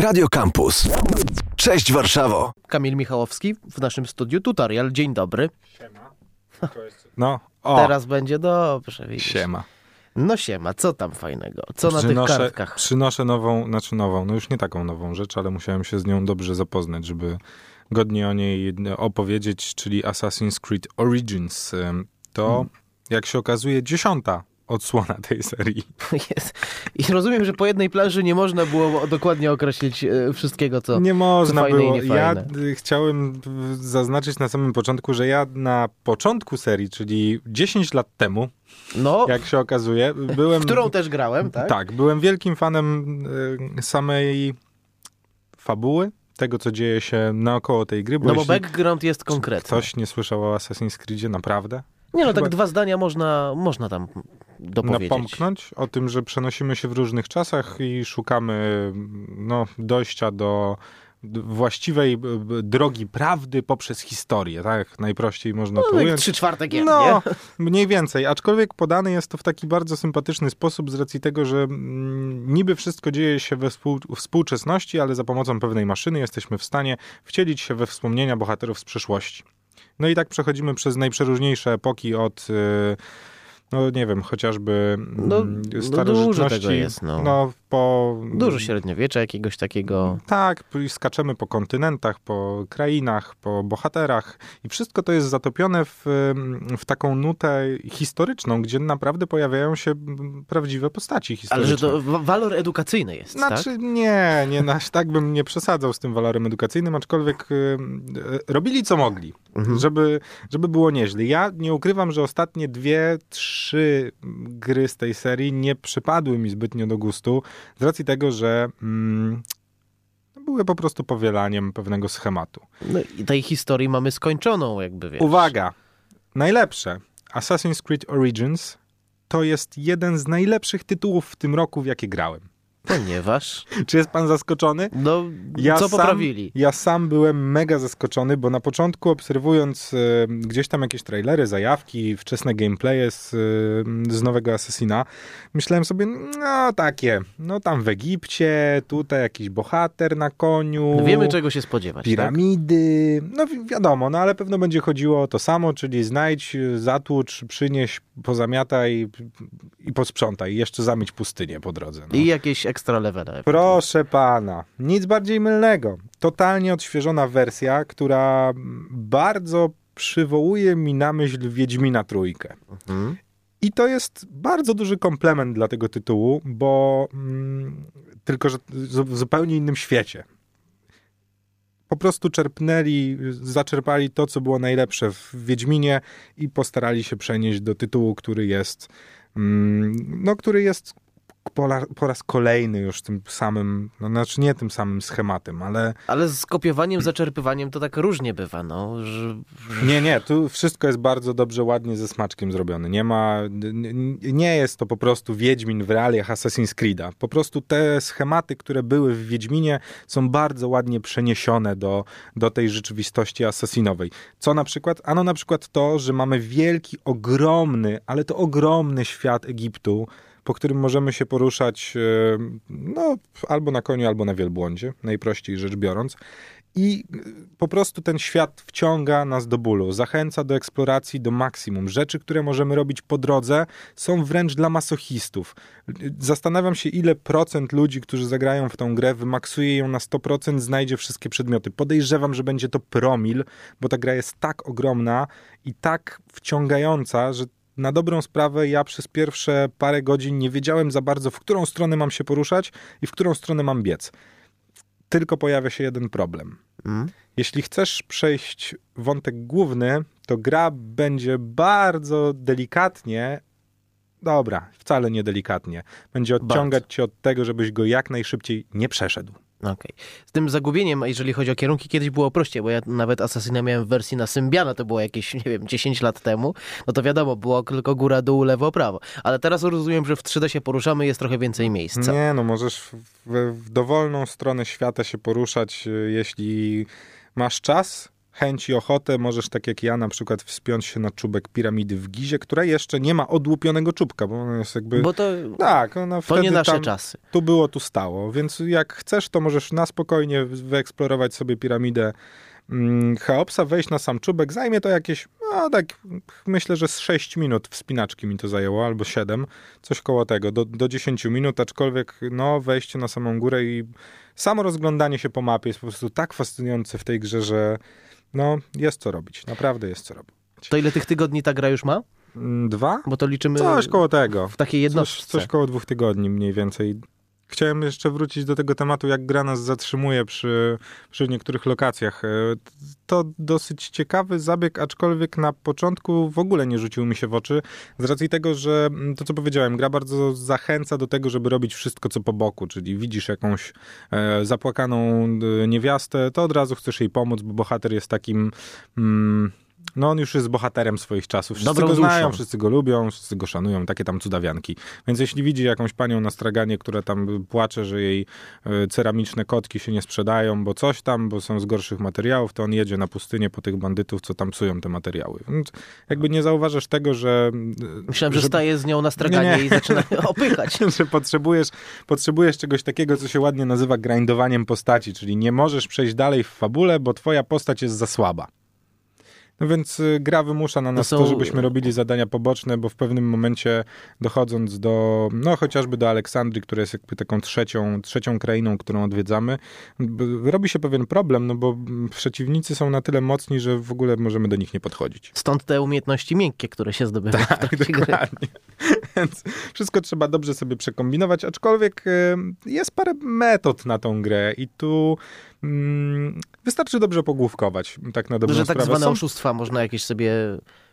Radio Campus. Cześć Warszawo. Kamil Michałowski w naszym studiu tutorial. Dzień dobry. No, o, Teraz będzie dobrze, widzisz. siema. No siema, co tam fajnego? Co na tych Przynoszę, kartkach? przynoszę nową, znaczy nową, no już nie taką nową rzecz, ale musiałem się z nią dobrze zapoznać, żeby godnie o niej opowiedzieć, czyli Assassin's Creed Origins. To, Hmm. jak się okazuje, dziesiąta odsłona tej serii. Jest. I rozumiem, że po jednej planży nie można było dokładnie określić e, wszystkiego, co... Nie można fajne i było. Ja niefajne. y, chciałem zaznaczyć na samym początku, że ja na początku serii, czyli 10 lat temu, No, jak się okazuje, byłem... w którą też grałem, tak? Tak, byłem wielkim fanem y, samej fabuły, tego co dzieje się naokoło tej gry. Bo No bo background jest konkretny. ktoś nie słyszał o Assassin's Creedzie, naprawdę? Nie no, tak chyba- dwa zdania można, można tam dopowiedzieć. Napomknąć o tym, że przenosimy się w różnych czasach i szukamy no, dojścia do właściwej drogi prawdy poprzez historię, tak? Najprościej można to No, jak ująć. trzy czwarte gier, No, nie? mniej więcej. Aczkolwiek podane jest to w taki bardzo sympatyczny sposób z racji tego, że mm, niby wszystko dzieje się we współ, współczesności, ale za pomocą pewnej maszyny jesteśmy w stanie wcielić się we wspomnienia bohaterów z przeszłości. No i tak przechodzimy przez najprzeróżniejsze epoki od... no nie wiem, chociażby No, mm, no starożytności. tego jest, no. Po... Dużo średniowiecza jakiegoś takiego... Tak, skaczemy po kontynentach, po krainach, po bohaterach i wszystko to jest zatopione w, w taką nutę historyczną, gdzie naprawdę pojawiają się mm, prawdziwe postaci Ale historyczne. że to wa- walor edukacyjny jest, Znaczy tak? nie, nie, aż tak bym nie przesadzał z tym walorem edukacyjnym, aczkolwiek y, y, robili co mogli, Mhm. żeby, żeby było nieźle. Ja nie ukrywam, że ostatnie dwie, trzy gry z tej serii nie przypadły mi zbytnio do gustu, z racji tego, że mm, były po prostu powielaniem pewnego schematu. No i tej historii mamy skończoną, jakby wiesz. Uwaga! Najlepsze. Assassin's Creed Origins to jest jeden z najlepszych tytułów w tym roku, w jakie grałem. Ponieważ, Czy jest pan zaskoczony? no, Ja co sam, poprawili? Ja sam byłem mega zaskoczony, bo na początku obserwując e, gdzieś tam jakieś trailery, zajawki, wczesne gameplaye z, e, z nowego Assassina, myślałem sobie, no takie, no tam w Egipcie, tutaj jakiś bohater na koniu. No wiemy, czego się spodziewać, tak? Piramidy, no wi- wiadomo, no ale pewno będzie chodziło o to samo, czyli znajdź, zatłucz, przynieś, pozamiataj i posprzątaj, jeszcze zamieć pustynię po drodze. No. I jakieś ekstra levele. Proszę pana, nic bardziej mylnego. Totalnie odświeżona wersja, która bardzo przywołuje mi na myśl Wiedźmina Trójkę. Mhm. I to jest bardzo duży komplement dla tego tytułu, bo mm, tylko, że w zupełnie innym świecie. Po prostu czerpnęli, zaczerpali to, co było najlepsze w Wiedźminie i postarali się przenieść do tytułu, który jest, mm, no, który jest po, la- po raz kolejny już tym samym, no, znaczy nie tym samym schematem, ale Ale z kopiowaniem, zaczerpywaniem to tak różnie bywa, no. Nie, nie, tu wszystko jest bardzo dobrze, ładnie ze smaczkiem zrobione. Nie ma, nie jest to po prostu Wiedźmin w realiach Assassin's Creed'a. Po prostu te schematy, które były w Wiedźminie są bardzo ładnie przeniesione do, do tej rzeczywistości asasinowej. Co na przykład? Ano na przykład to, że mamy wielki, ogromny, ale to ogromny świat Egiptu, po którym możemy się poruszać e, no, albo na koniu, albo na wielbłądzie, najprościej rzecz biorąc. I y, po prostu ten świat wciąga nas do bólu, zachęca do eksploracji do maksimum. Rzeczy, które możemy robić po drodze, są wręcz dla masochistów. Zastanawiam się, ile procent ludzi, którzy zagrają w tą grę, wymaksuje ją na 100%, znajdzie wszystkie przedmioty. Podejrzewam, że będzie to promil, bo ta gra jest tak ogromna i tak wciągająca, że na dobrą sprawę ja przez pierwsze parę godzin nie wiedziałem za bardzo, w którą stronę mam się poruszać i w którą stronę mam biec. Tylko pojawia się jeden problem. Mm? Jeśli chcesz przejść wątek główny, to gra będzie bardzo delikatnie, dobra, wcale nie delikatnie, będzie odciągać cię od tego, żebyś go jak najszybciej nie przeszedł. Okej. Z tym zagubieniem, jeżeli chodzi o kierunki, kiedyś było prościej, bo ja nawet Assassina miałem w wersji na Symbiana, to było jakieś, nie wiem, 10 lat temu, no to wiadomo, było tylko góra, dół, lewo, prawo. Ale teraz rozumiem, że w 3D się poruszamy, jest trochę więcej miejsca. Nie, no możesz w, w, w dowolną stronę świata się poruszać, y, jeśli masz czas chęć i ochotę, możesz tak jak ja na przykład wspiąć się na czubek piramidy w Gizie, która jeszcze nie ma odłupionego czubka, bo ona jest jakby... Bo to, tak, ona to wtedy nie nasze tam, czasy. tu było, tu stało. Więc jak chcesz, to możesz na spokojnie wyeksplorować sobie piramidę mm, Cheopsa, wejść na sam czubek. Zajmie to jakieś, no tak, myślę, że z 6 minut wspinaczki mi to zajęło, albo 7, coś koło tego, do, do 10 minut, aczkolwiek no, wejście na samą górę i samo rozglądanie się po mapie jest po prostu tak fascynujące w tej grze, że no, jest co robić. Naprawdę jest co robić. To ile tych tygodni ta gra już ma? Mm, Dwa? Bo to liczymy Coś koło tego. w takiej Coś, jednostce. coś koło dwóch tygodni mniej więcej. Chciałem jeszcze wrócić do tego tematu, jak gra nas zatrzymuje przy, przy niektórych lokacjach. E, To dosyć ciekawy zabieg, aczkolwiek na początku w ogóle nie rzucił mi się w oczy, z racji tego, że mm, to co powiedziałem, gra bardzo zachęca do tego, żeby robić wszystko co po boku, czyli widzisz jakąś e, zapłakaną e, niewiastę, to od razu chcesz jej pomóc, bo bohater jest takim... Mm, no on już jest bohaterem swoich czasów. Wszyscy Dobrą go znają, duszą. wszyscy go lubią, wszyscy go szanują, takie tam cudawianki. Więc jeśli widzi jakąś panią na straganie, która tam płacze, że jej e, ceramiczne kotki się nie sprzedają, bo coś tam, bo są z gorszych materiałów, to on jedzie na pustynię po tych bandytów, co tam psują te materiały. Więc jakby nie zauważasz tego, że... Myślałem, że że- staje z nią na straganie Nie, nie. i zaczyna opychać. że potrzebujesz, potrzebujesz czegoś takiego, co się ładnie nazywa grindowaniem postaci, czyli nie możesz przejść dalej w fabule, bo twoja postać jest za słaba. No więc y, gra wymusza na nas to, są- żebyśmy robili zadania poboczne, bo w pewnym momencie dochodząc do, no chociażby do Aleksandrii, która jest jakby taką trzecią, trzecią krainą, którą odwiedzamy, robi się pewien problem, no bo przeciwnicy są na tyle mocni, że w ogóle możemy do nich nie podchodzić. Stąd te umiejętności miękkie, które się zdobywa w Tak, trakcie gry. Więc wszystko trzeba dobrze sobie przekombinować, aczkolwiek e, jest parę metod na tą grę i tu mm, wystarczy dobrze pogłówkować, tak na dobrą Że tak sprawę. zwane Są- oszustwa można jakieś sobie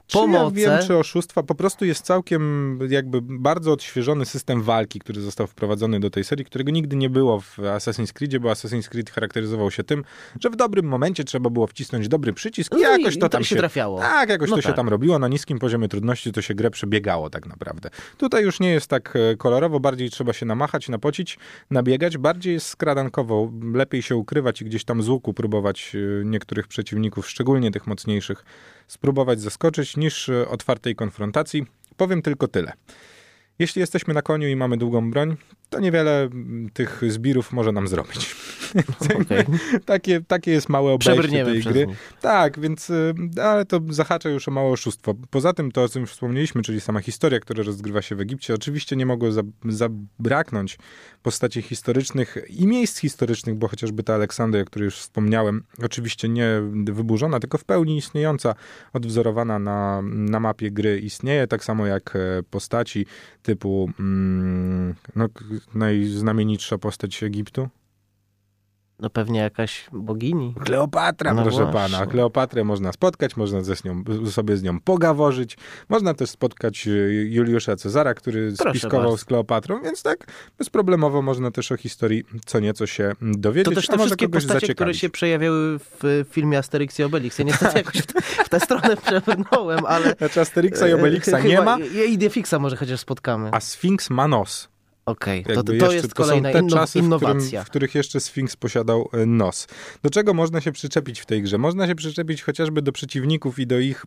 czy ja wiem, czy oszustwa, po prostu jest całkiem jakby bardzo odświeżony system walki, który został wprowadzony do tej serii, którego nigdy nie było w Assassin's Creedzie, bo Assassin's Creed charakteryzował się tym, że w dobrym momencie trzeba było wcisnąć dobry przycisk i No jakoś to tam się trafiało. tak, jakoś No to się tak. tam robiło. Na niskim poziomie trudności to się grę przebiegało tak naprawdę. Tutaj już nie jest tak e, kolorowo, bardziej trzeba się namachać, napocić, nabiegać. Bardziej jest skradankowo. Lepiej się ukrywać i gdzieś tam z łuku próbować e, niektórych przeciwników, szczególnie tych mocniejszych, spróbować zaskoczyć, niż e, otwartej konfrontacji. Powiem tylko tyle. Jeśli jesteśmy na koniu i mamy długą broń, to niewiele mm, tych zbirów może nam zrobić. Okej. takie, takie jest małe obejście tej gry. Tak, więc, y, ale to zahacza już o małe oszustwo. Poza tym to, o czym już wspomnieliśmy, czyli sama historia, która rozgrywa się w Egipcie, oczywiście nie mogło za- zabraknąć postaci historycznych i miejsc historycznych, bo chociażby ta Aleksandria, o której już wspomniałem, oczywiście nie wyburzona, tylko w pełni istniejąca, odwzorowana na, na mapie gry istnieje, tak samo jak e, postaci typu mm, no, najznamienitsza postać Egiptu, No pewnie jakaś bogini. Kleopatra, No proszę właśnie. pana. Kleopatrę można spotkać, można ze z nią, sobie z nią pogaworzyć. Można też spotkać y, Juliusza Cezara, który Proszę spiskował bardzo. z Kleopatrą, więc tak bezproblemowo można też o historii co nieco się dowiedzieć. To też te wszystkie postacie, które się przejawiały w filmie Asterix i Obelix. Ja niestety jakoś w, w tę stronę przebrnąłem, ale... Znaczy Asterixa i Obelixa e, nie ma, I Idefixa może chociaż spotkamy. a Sfinks ma nos. Okej, to, Jakby to jeszcze, jest to są kolejna te inno- czasy, w, którym, innowacja. w których jeszcze Sfinks posiadał e, nos. Do czego można się przyczepić w tej grze? Można się przyczepić chociażby do przeciwników i do ich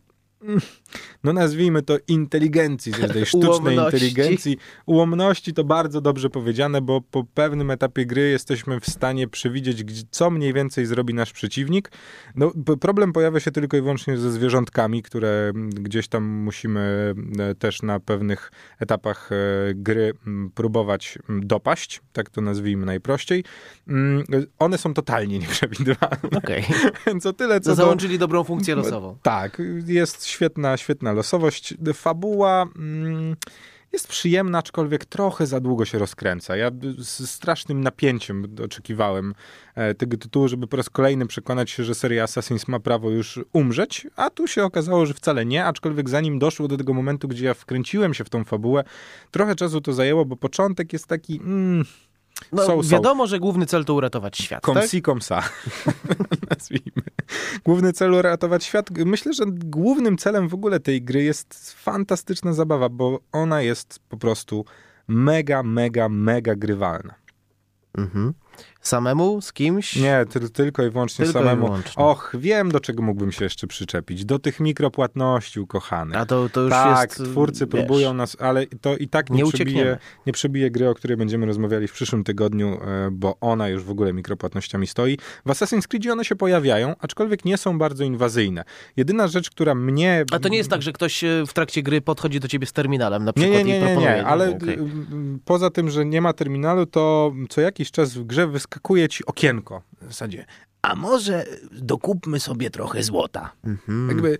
no nazwijmy to inteligencji, tej- sztucznej Ułomności. inteligencji. Ułomności to bardzo dobrze powiedziane, bo po pewnym etapie gry jesteśmy w stanie przewidzieć, co mniej więcej zrobi nasz przeciwnik. No, problem pojawia się tylko i wyłącznie ze zwierzątkami, które gdzieś tam musimy e, też na pewnych etapach e, gry próbować dopaść, tak to nazwijmy najprościej. Mm, One są totalnie nieprzewidywalne, Okej, więc o tyle co do... załączyli dobrą funkcję losową. Tak, jest świetna, świetna losowość. Fabuła mm, jest przyjemna, aczkolwiek trochę za długo się rozkręca. Ja z strasznym napięciem oczekiwałem e, tego tytułu, żeby po raz kolejny przekonać się, że seria Assassin's ma prawo już umrzeć, a tu się okazało, że wcale nie, aczkolwiek zanim doszło do tego momentu, gdzie ja wkręciłem się w tą fabułę, trochę czasu to zajęło, bo początek jest taki... Mm, No, So, so. wiadomo, że główny cel to uratować świat, Kom tak? si, kom sa. Nazwijmy. Główny cel uratować świat. Myślę, że głównym celem w ogóle tej gry jest fantastyczna zabawa, bo ona jest po prostu mega, mega, mega grywalna. Mhm. Samemu? Z kimś? Nie, ty, tylko i wyłącznie Tylko i samemu. wyłącznie. Och, wiem, do czego mógłbym się jeszcze przyczepić. Do tych mikropłatności ukochanych. A to, to już tak, jest... twórcy wiesz, próbują nas, ale to i tak nie, Nie przebije, nie przebije gry, o której będziemy rozmawiali w przyszłym tygodniu, e, bo ona już w ogóle mikropłatnościami stoi. W Assassin's Creed one się pojawiają, aczkolwiek nie są bardzo inwazyjne. Jedyna rzecz, która mnie... A to nie jest tak, że ktoś e, w trakcie gry podchodzi do ciebie z terminalem na Nie, przykład nie, nie, i nie, proponuje. nie, no, ale okej. mm, poza tym, że nie ma terminalu, to co jakiś czas w grze wyskakuje ci okienko. W zasadzie, a może dokupmy sobie trochę złota. Mhm. Jakby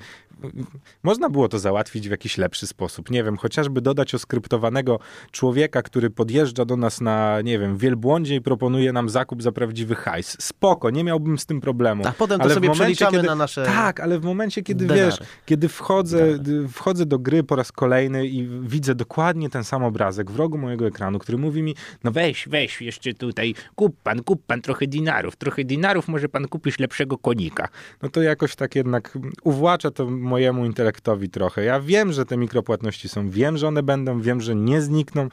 można było to załatwić w jakiś lepszy sposób. Nie wiem, chociażby dodać oskryptowanego człowieka, który podjeżdża do nas na, nie wiem, wielbłądzie i proponuje nam zakup za prawdziwy hajs. Spoko, nie miałbym z tym problemu. A potem to Ale w sobie momencie, przeliczamy kiedy- na nasze Tak, ale w momencie, kiedy denary. wiesz, kiedy wchodzę, wchodzę do gry po raz kolejny i widzę dokładnie ten sam obrazek w rogu mojego ekranu, który mówi mi, no weź, weź jeszcze tutaj, kup pan, kup pan trochę dinarów, trochę dinarów, może pan kupisz lepszego konika. No to jakoś tak jednak uwłacza to mojemu intelektowi trochę. Ja wiem, że te mikropłatności są, wiem, że one będą, wiem, że nie znikną,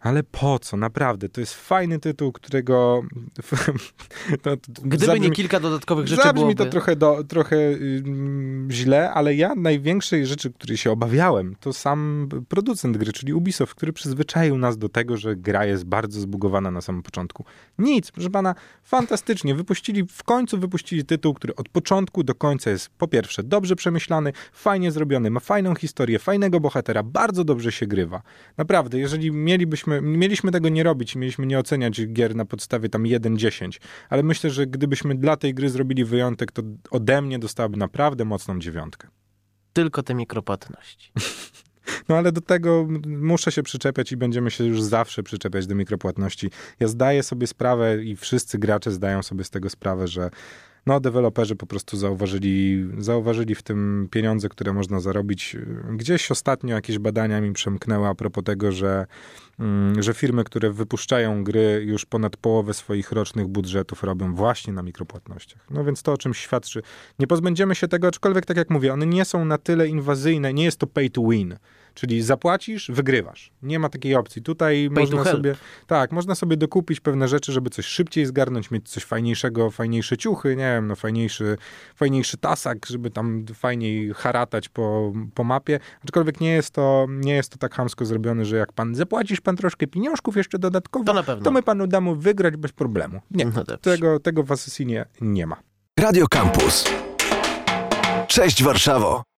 ale po co? Naprawdę, to jest fajny tytuł, którego... to, Gdyby zabrzmi- nie kilka dodatkowych rzeczy Zabrzmi byłoby... to trochę, do, trochę ym, źle, ale ja największej rzeczy, której się obawiałem, to sam producent gry, czyli Ubisoft, który przyzwyczaił nas do tego, że gra jest bardzo zbugowana na samym początku. Nic, proszę pana, fantastycznie. Wypuścili, w końcu wypuścili tytuł, który od początku do końca jest po pierwsze dobrze przemyślany, fajnie zrobiony, ma fajną historię, fajnego bohatera, bardzo dobrze się grywa. Naprawdę, jeżeli mielibyśmy, mieliśmy tego nie robić mieliśmy nie oceniać gier na podstawie tam 1-10, ale myślę, że gdybyśmy dla tej gry zrobili wyjątek, to ode mnie dostałaby naprawdę mocną dziewiątkę. Tylko te mikropłatności. No ale do tego muszę się przyczepiać i będziemy się już zawsze przyczepiać do mikropłatności. Ja zdaję sobie sprawę i wszyscy gracze zdają sobie z tego sprawę, że no, deweloperzy po prostu zauważyli, zauważyli w tym pieniądze, które można zarobić. Gdzieś ostatnio jakieś badania mi przemknęły a propos tego, że, mm, że firmy, które wypuszczają gry, już ponad połowę swoich rocznych budżetów robią właśnie na mikropłatnościach. No więc to o czymś świadczy. Nie pozbędziemy się tego, aczkolwiek tak jak mówię, one nie są na tyle inwazyjne, nie jest to pay to win. Czyli zapłacisz, wygrywasz. Nie ma takiej opcji. Tutaj Pay to można sobie, tak, można sobie dokupić pewne rzeczy, żeby coś szybciej zgarnąć, mieć coś fajniejszego, fajniejsze ciuchy, nie wiem, no fajniejszy, fajniejszy tasak, żeby tam fajniej haratać po, po mapie. Aczkolwiek nie jest to, nie jest to tak hamsko zrobione, że jak pan zapłacisz pan troszkę pieniążków jeszcze dodatkowo, To na pewno. to my panu damy wygrać bez problemu. Nie, No tego, tego w Assassinie nie ma. Radio Campus. Cześć Warszawo.